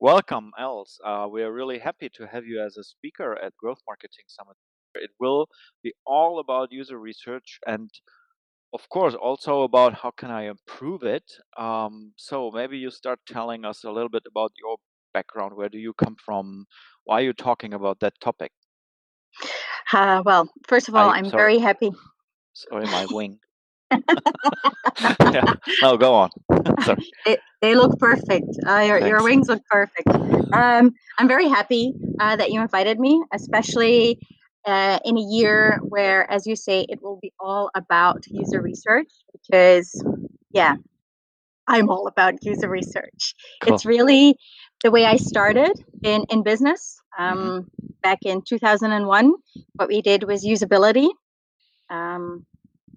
Welcome, Els. Uh, we are really happy to have you as a speaker at Growth Marketing Summit. It will be all about user research and, of course, also about how can I improve it. Um, so maybe you start telling us a little bit about your background. Where do you come from? Why are you talking about that topic? Uh, well, first of all, I, am very happy. Sorry, my wing. Yeah. No, go on. they, they, look perfect. Uh, your, your wings look perfect. Um, I'm very happy uh, that you invited me, especially uh, in a year where, as you say, it will be all about user research. Because, yeah, I'm all about user research. Cool. It's really the way I started in in business. Um, mm-hmm. Back in 2001, what we did was usability. Um,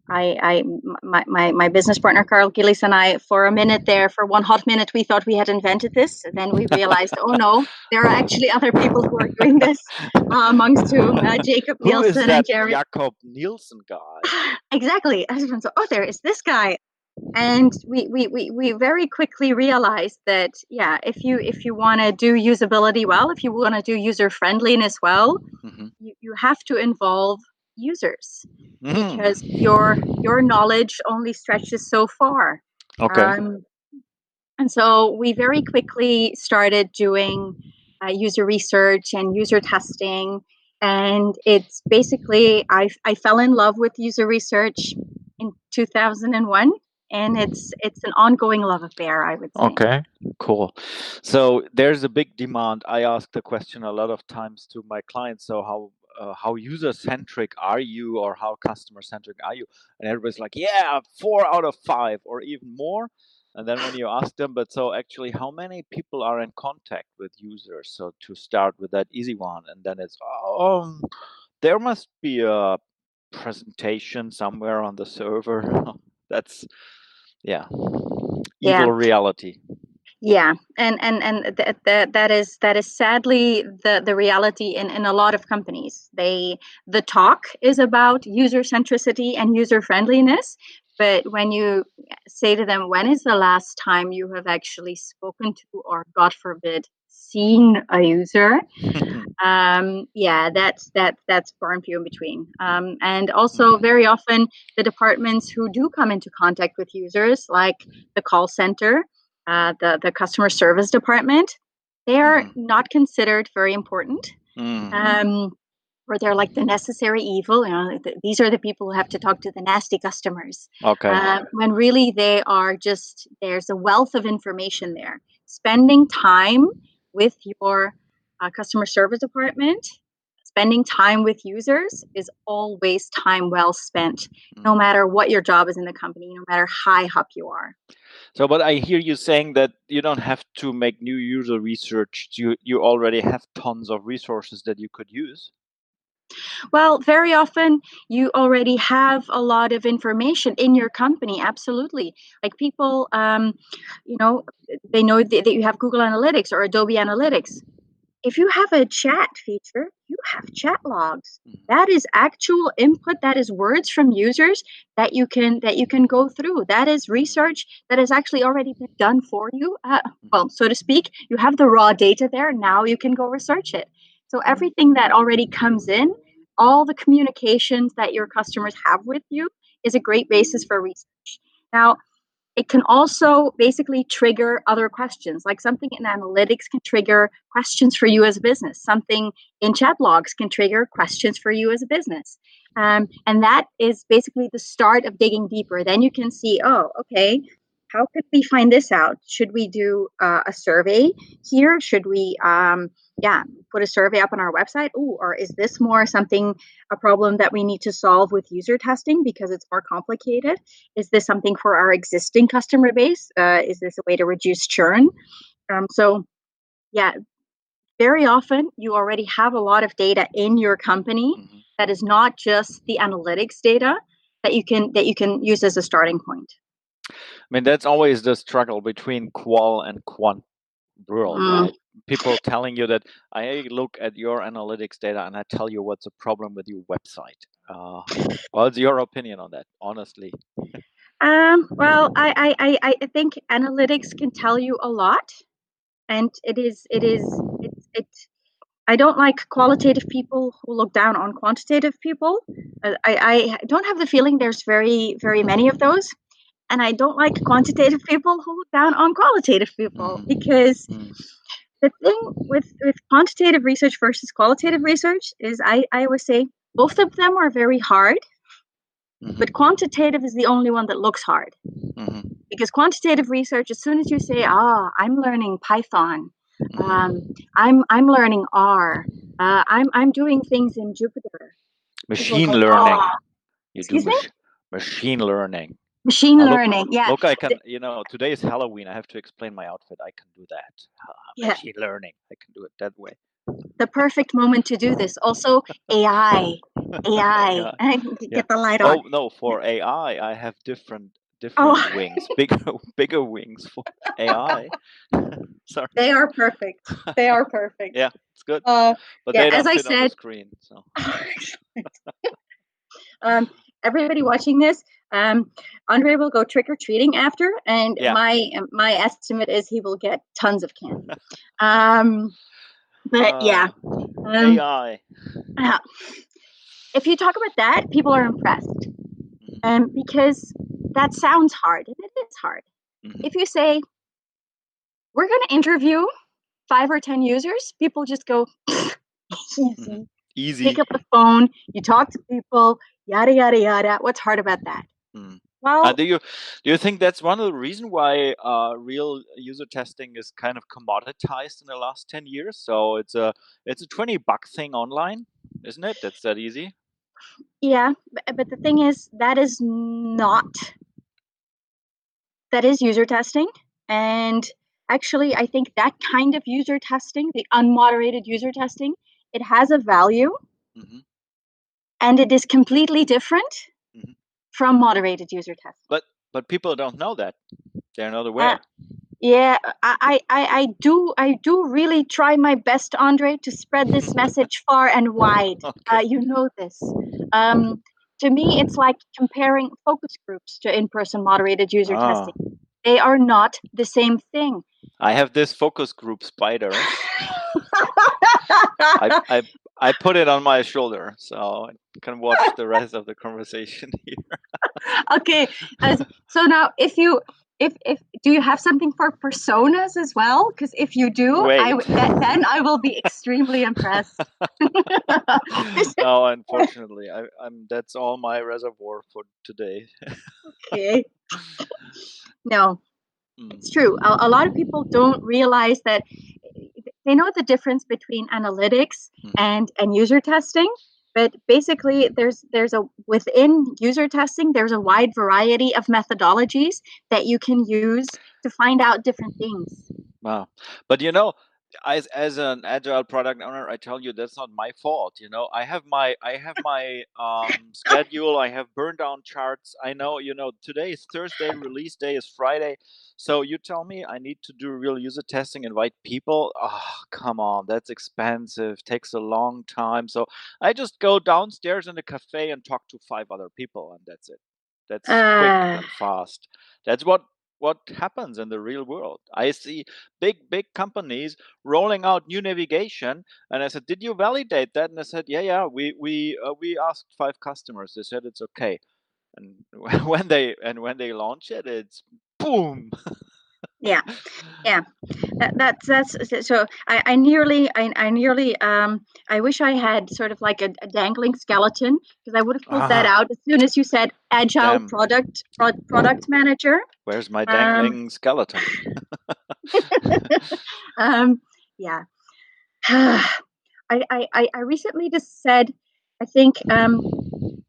I, I my, my, my business partner Karl Gilis and I, for a minute there, for one hot minute, we thought we had invented this. And then we realized, oh no, there are actually other people who are doing this, uh, amongst whom uh, Jakob who Nielsen and Jerry. Jakob Nielsen guy. exactly. So, oh, there is this guy. And we, we, we, we very quickly realized that yeah, if you if you want to do usability well, if you want to do user friendliness well, mm-hmm. you, you have to involve users mm. because your your knowledge only stretches so far. Okay. Um, and so we very quickly started doing uh, user research and user testing, and it's basically I I fell in love with user research in 2001 and it's it's an ongoing love affair i would say okay cool so there's a big demand i ask the question a lot of times to my clients so how uh, how user centric are you or how customer centric are you? And everybody's like yeah four out of five or even more. And then when you ask them but so actually how many people are in contact with users? So to start with that easy one and then it's um there must be a presentation somewhere on the server. That's yeah evil yeah. reality yeah and and and that that that is that is sadly the the reality in in a lot of companies. They the talk is about user centricity and user friendliness but when you say to them when is the last time you have actually spoken to or god forbid seen a user? Um, yeah that's that that's far and few in between. Um, and also mm-hmm. very often the departments who do come into contact with users like the call center uh, the the customer service department, they are mm. not considered very important. Mm. Um, or they're like the necessary evil. You know, these are the people who have to talk to the nasty customers. Okay. Uh, when really they are just there's a wealth of information there. Spending time with your uh, customer service department spending time with users is always time well spent, no mm. matter what your job is in the company, no matter how high up you are. So, but I hear you saying that you don't have to make new user research. You you already have tons of resources that you could use. Well, very often you already have a lot of information in your company. Absolutely, like people, um, you know, they know that you have Google Analytics or Adobe Analytics if you have a chat feature, have chat logs. Mm-hmm. That is actual input, that is words from users that you can that you can go through. That is research that has actually already been done for you. Uh, mm-hmm. well, so to speak, you have the raw data there. Now you can go research it. So everything that already comes in, all the communications that your customers have with you is a great basis for research. Now, it can also basically trigger other questions, like something in analytics can trigger questions for you as a business. Something in chat logs can trigger questions for you as a business. Um, and that is basically the start of digging deeper. Then you can see, oh, okay, how could we find this out? Should we do uh, a survey here? Should we, um, yeah, put a survey up on our website? Ooh, or is this more something, a problem that we need to solve with user testing because it's more complicated? Is this something for our existing customer base? Uh, is this a way to reduce churn? Um, so, yeah, very often you already have a lot of data in your company mm-hmm. that is not just the analytics data that you can that you can use as a starting point. I mean, that's always the struggle between qual and quant world, mm. right? People telling you that I look at your analytics data and I tell you what's a problem with your website. Uh, what's your opinion on that, honestly? Um, well, I, I, I, I think analytics can tell you a lot. and it is it is it, it I don't like qualitative people who look down on quantitative people. Uh, I, I don't have the feeling there's very very many of those, and I don't like quantitative people who look down on qualitative people Mm. because Mm. the thing with with quantitative research versus qualitative research is I I always say both of them are very hard, Mhm. but quantitative is the only one that looks hard Mhm. because quantitative research as soon as you say ah i'm learning python Mhm. um, i'm i'm learning r uh, i'm i'm doing things in jupyter machine go, learning. "Ah." You do Excuse me? machine learning. Machine look- learning yeah Look, I can. You know, today is Halloween. I have to explain my outfit. I can do that. Ah, Yeah. Machine learning. I can do it that way. the perfect moment to do this also ai ai Yeah. get Yeah. the light on Oh no, for AI, I have different different Oh. wings, bigger bigger wings for AI. Sorry, they are perfect they are perfect Yeah. it's good, uh, but yeah, they as I fit on the said- screen. So um, everybody watching this, um, Andre will go trick or treating after, and Yeah. my my estimate is he will get tons of candy. um, but yeah, uh, um, AI. uh, if you talk about that, people are impressed, Mhm, um, because that sounds hard, and it is hard. mhm. If you say we're going to interview five or ten users, people just go easy. Mhm. Easy. Pick up the phone, you talk to people, yada yada yada. What's hard about that? Mm. Well, Uh, do you do you think that's one of the reasons why uh, real user testing is kind of commoditized in the last ten years? So it's a it's a twenty buck thing online, isn't it? That's that easy. Yeah, but, but the thing is, that is not. That is user testing. And actually, I think that kind of user testing, the unmoderated user testing, it has a value hmm and it is completely different. From moderated user testing. But but people don't know that. They're not aware. Yeah, I, I, I I do I do really try my best, Andre, to spread this message far and wide. okay. Uh, you know this. Um, to me, it's like comparing focus groups to in-person moderated user Ah, testing. They are not the same thing. I have this focus group spider. I, I I put it on my shoulder so I can watch the rest of the conversation here. okay, as, so now if you if if do you have something for personas as well? Because if you do, I Wait. w- th- then I will be extremely impressed. no, unfortunately, I, I'm that's all my reservoir for today. okay. No, Mm. it's true. A, a lot of people don't realize that they know the difference between analytics Mhm. and and user testing, but basically there's there's a within user testing there's a wide variety of methodologies that you can use to find out different things. Wow. But you know, as as an agile product owner, I tell you that's not my fault. You know, I have my I have my um, schedule. I have burn down charts. I know. You know, today is Thursday. Release day is Friday. So you tell me I need to do real user testing, invite people. Oh, come on, that's expensive. Takes a long time. So I just go downstairs in the cafe and talk to five other people, and that's it. That's quick Uh. and fast. That's what what happens in the real world. I see big big companies rolling out new navigation, and I said, "Did you validate that?" And I said, "Yeah, yeah. We we uh, we asked five customers. They said it's okay." And when they and when they launch it, it's boom. Yeah, yeah. That, that's that's so. I, I nearly I, I nearly um I wish I had sort of like a, a dangling skeleton because I would have pulled that Ah. out as soon as you said agile Damn. product pro- product manager. Where's my Um, dangling skeleton? um, yeah. I, I, I I recently just said, I think um,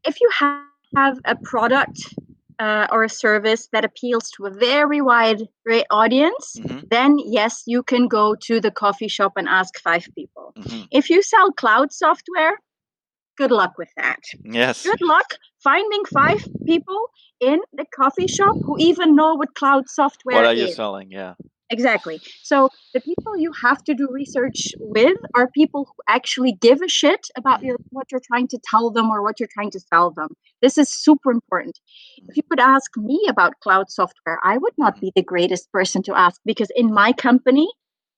if you have, have a product uh, or a service that appeals to a very wide audience, Mhm, then yes, you can go to the coffee shop and ask five people. mhm. If you sell cloud software, good luck with that. Yes. Good luck finding five people in the coffee shop who even know what cloud software What are you is. selling? Yeah. Exactly. So the people you have to do research with are people who actually give a shit about your what you're trying to tell them or what you're trying to sell them. This is super important. If you could ask me about cloud software, I would not be the greatest person to ask because in my company,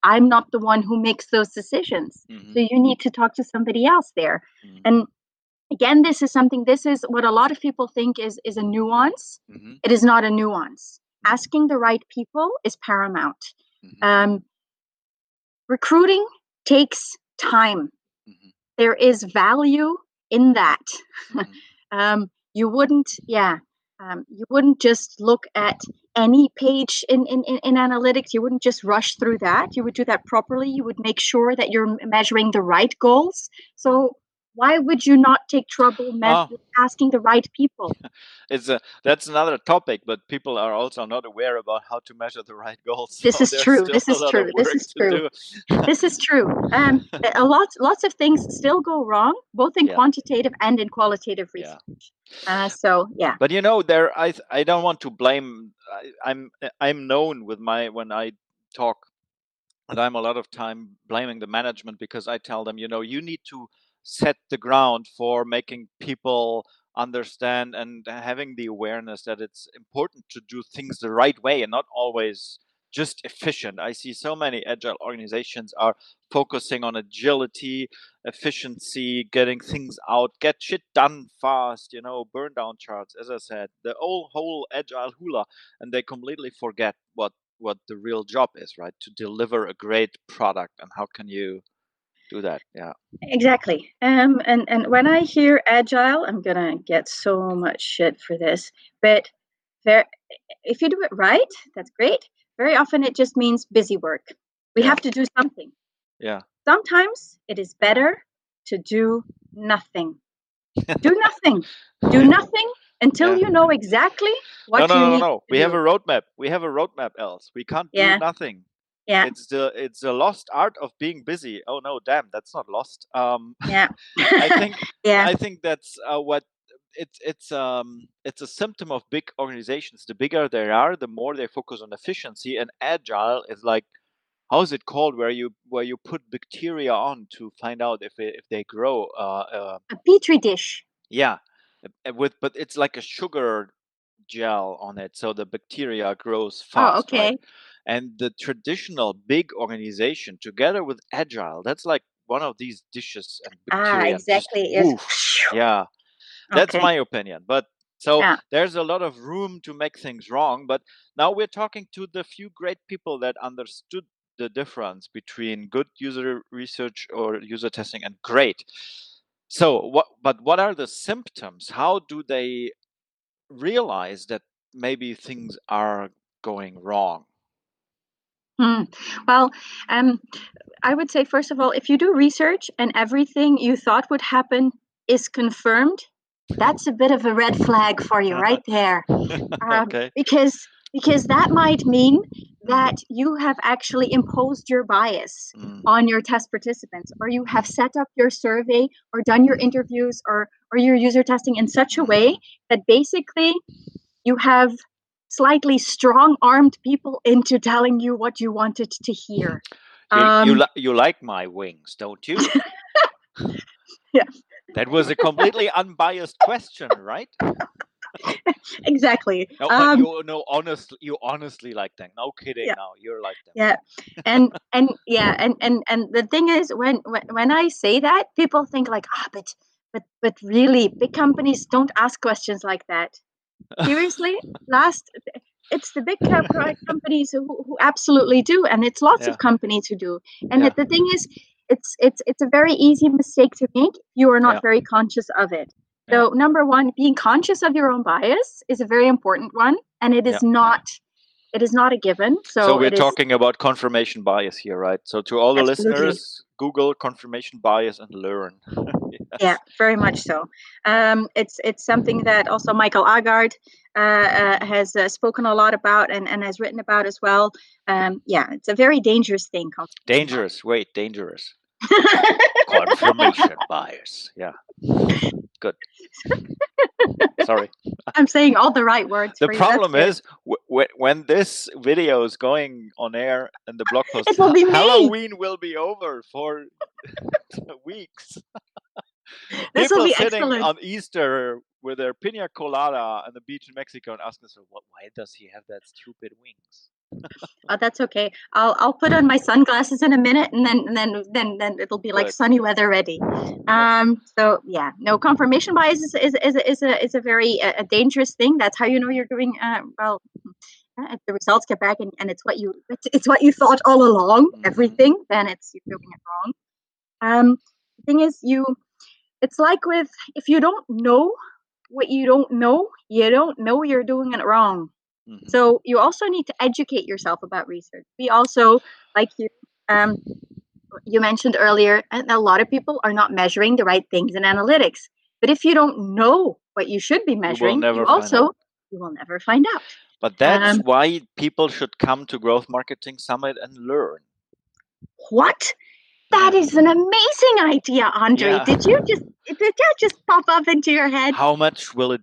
I'm not the one who makes those decisions. Mhm, So you need to talk to somebody else there. mhm, And again, this is something. This is what a lot of people think is is a nuance. mhm, It is not a nuance. Asking the right people is paramount. mhm, Um, recruiting takes time. mhm, There is value in that. mhm. um, you wouldn't yeah um, you wouldn't just look at any page in, in, in, in analytics you wouldn't just rush through that you would do that properly you would make sure that you're measuring the right goals so why would you not take trouble Ah. asking the right people It's a that's another topic, but people are also not aware about how to measure the right goals. This so is true, this is true, this is true. this is true um, a lot lots of things still go wrong both in Yeah. quantitative and in qualitative Yeah. research uh, so yeah But you know, there I I don't want to blame. I, I'm I'm known with my when I talk, and I'm a lot of time blaming the management because I tell them, you know, you need to set the ground for making people understand and having the awareness that it's important to do things the right way and not always just efficient. I see so many agile organizations are focusing on agility, efficiency, getting things out, get shit done fast, you know, burn down charts, as I said, the whole whole agile hula, and they completely forget what what the real job is, right? To deliver a great product and how can you do that? Yeah. Exactly. Um, and and when I hear agile, I'm gonna get so much shit for this. But there, if you do it right, that's great. Very often, it just means busy work. We Yeah. have to do something. Yeah. Sometimes it is better to do nothing. do nothing. Do nothing until Yeah. you know exactly what no, no, you no, need no. to We have a roadmap. We have a roadmap, else. We can't Yeah. do nothing. Yeah. It's the it's the lost art of being busy. Oh no, damn, that's not lost. Um Yeah. I think yeah. I think that's uh, what it's it's um it's a symptom of big organizations. The bigger they are, the more they focus on efficiency. And agile is like how is it called? Where you where you put bacteria on to find out if it, if they grow. Uh, uh, a petri dish. yeah, uh, with but it's like a sugar gel on it, so the bacteria grows fast. Oh, fast, okay. right? And the traditional big organization, together with agile, that's like one of these dishes and Ah, bacteria. just exactly. Yes. woof. Yeah, that's Okay. my opinion. But so Yeah. there's a lot of room to make things wrong. But now we're talking to the few great people that understood the difference between good user research or user testing and great. So what? But what are the symptoms? How do they realize that maybe things are going wrong? Hmm. Well, um, I would say first of all, if you do research and everything you thought would happen is confirmed, that's a bit of a red flag for you right there, um, okay. because because that might mean that you have actually imposed your bias Mm, on your test participants, or you have set up your survey, or done your interviews, or or your user testing in such a way that basically you have slightly strong armed people into telling you what you wanted to hear. You, you, Um, li- you like my wings, don't you? Yeah. That was a completely unbiased question, right? exactly. No, Um, you no honestly, you honestly like them. No kidding. Yeah. Now you're like them. Yeah. And and yeah, and and and the thing is when when, when I say that, people think like, ah, but but but really, big companies don't ask questions like that. Seriously, last it's the big co- co- companies who, who absolutely do, and it's lots Yeah. of companies who do. And Yeah. the, the thing is, it's it's it's a very easy mistake to make if you are not Yeah. very conscious of it. So number one, being conscious of your own bias is a very important one, and it is Yeah. not it is not a given. So, So, we're it is- talking about confirmation bias here, right? So to all the Absolutely. listeners, Google confirmation bias and learn. Yes. yeah very much so um, it's it's something that also michael aagaard uh, uh, has uh, spoken a lot about and, and has written about as well um, yeah it's a very dangerous thing Dangerous. Wait, dangerous. Confirmation bias. Yeah. Good. Sorry. i'm saying all the right words The that's problem is w- w- when this video is going on air and the blog post, It will be me. Halloween will be over for weeks. This People will be sitting excellent. on Easter with their pina colada on the beach in Mexico and asking themselves, "What? Why does he have that stupid wings?" Oh, that's okay. I'll I'll put on my sunglasses in a minute, and then and then then then it'll be like sunny weather ready. Um. So yeah, no confirmation bias is is is, is a is a very a, dangerous thing. That's how you know you're doing uh, well. Uh, if the results get back and, and it's what you it's, it's what you thought all along, mm-hmm. everything, then it's you're doing it wrong. Um. The thing is, you. It's like with if you don't know what you don't know, you don't know you're doing it wrong. Mm-hmm. So you also need to educate yourself about research. We also, like you, um, you mentioned earlier, and a lot of people are not measuring the right things in analytics. But if you don't know what you should be measuring, you, you also out. you will never find out. But that's um, why people should come to Growth Marketing Summit and learn. What? That is an amazing idea, Andre. Yeah. Did you just did that just pop up into your head? How much will it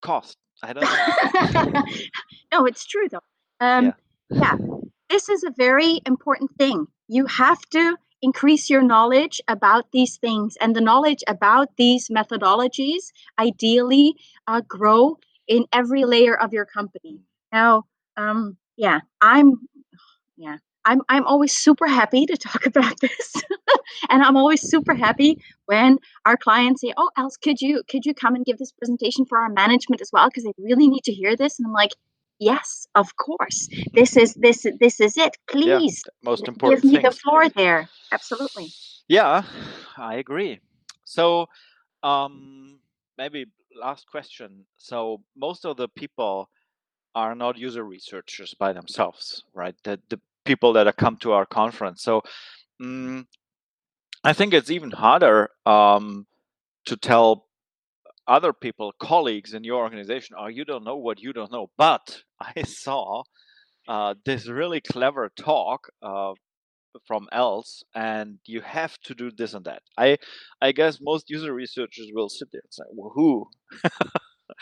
cost? I don't know. no, it's true though. Um, yeah. yeah, this is a very important thing. You have to increase your knowledge about these things, and the knowledge about these methodologies ideally uh, grow in every layer of your company. Now, um, yeah, I'm, yeah, I'm I'm always super happy to talk about this, and I'm always super happy when our clients say, "Oh, Els, could you could you come and give this presentation for our management as well? Because they really need to hear this." And I'm like, "Yes, of course. This is this this is it. Please, yeah, most important. Give me things. the floor there. Absolutely. Yeah, I agree. So, um, maybe last question. So most of the people are not user researchers by themselves, right? The, the people that come to our conference. So um, I think it's even harder um, to tell other people, colleagues in your organization, oh, you don't know what you don't know. But I saw uh, this really clever talk uh, from Els, and you have to do this and that. I, I guess most user researchers will sit there and say, who?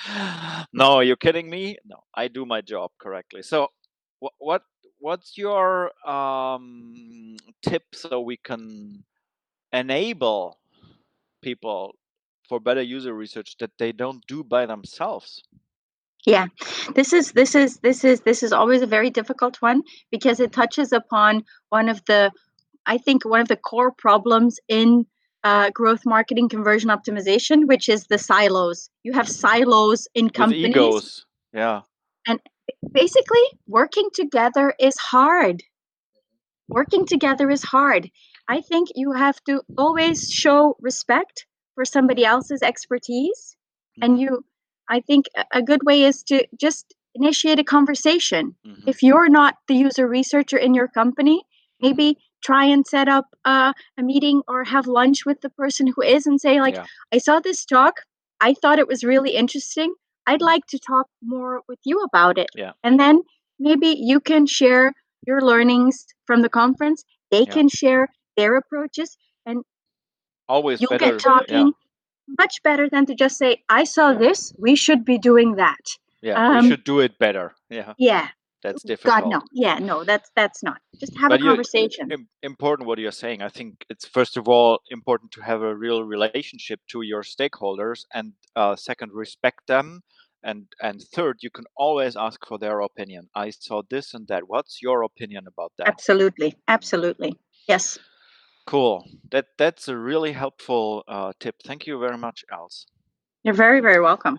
no, you're kidding me? No, I do my job correctly. So, what, what what's your um, tip so we can enable people for better user research that they don't do by themselves? Yeah, this is this is this is this is always a very difficult one because it touches upon one of the, I think one of the core problems in uh, growth marketing conversion optimization, which is the silos. You have silos in companies. With egos. Yeah. And basically working together is hard working together is hard i think you have to always show respect for somebody else's expertise and mm-hmm. you i think a good way is to just initiate a conversation mm-hmm. if you're not the user researcher in your company maybe try and set up uh, a meeting or have lunch with the person who is and say like yeah. i saw this talk i thought it was really interesting I'd like to talk more with you about it. Yeah. And then maybe you can share your learnings from the conference. They yeah. can share their approaches and always better. get talking yeah. much better than to just say, I saw yeah. this, we should be doing that. Yeah, um, we should do it better. Yeah. Yeah that's difficult. God, no. Yeah, no, that's that's not. Just have but a conversation. important what you're saying. I think it's first of all important to have a real relationship to your stakeholders, and uh, second, respect them, and and third, you can always ask for their opinion. I saw this and that. What's your opinion about that? Absolutely, absolutely. Yes. Cool. That that's a really helpful uh, tip. Thank you very much, Els. You're very very welcome.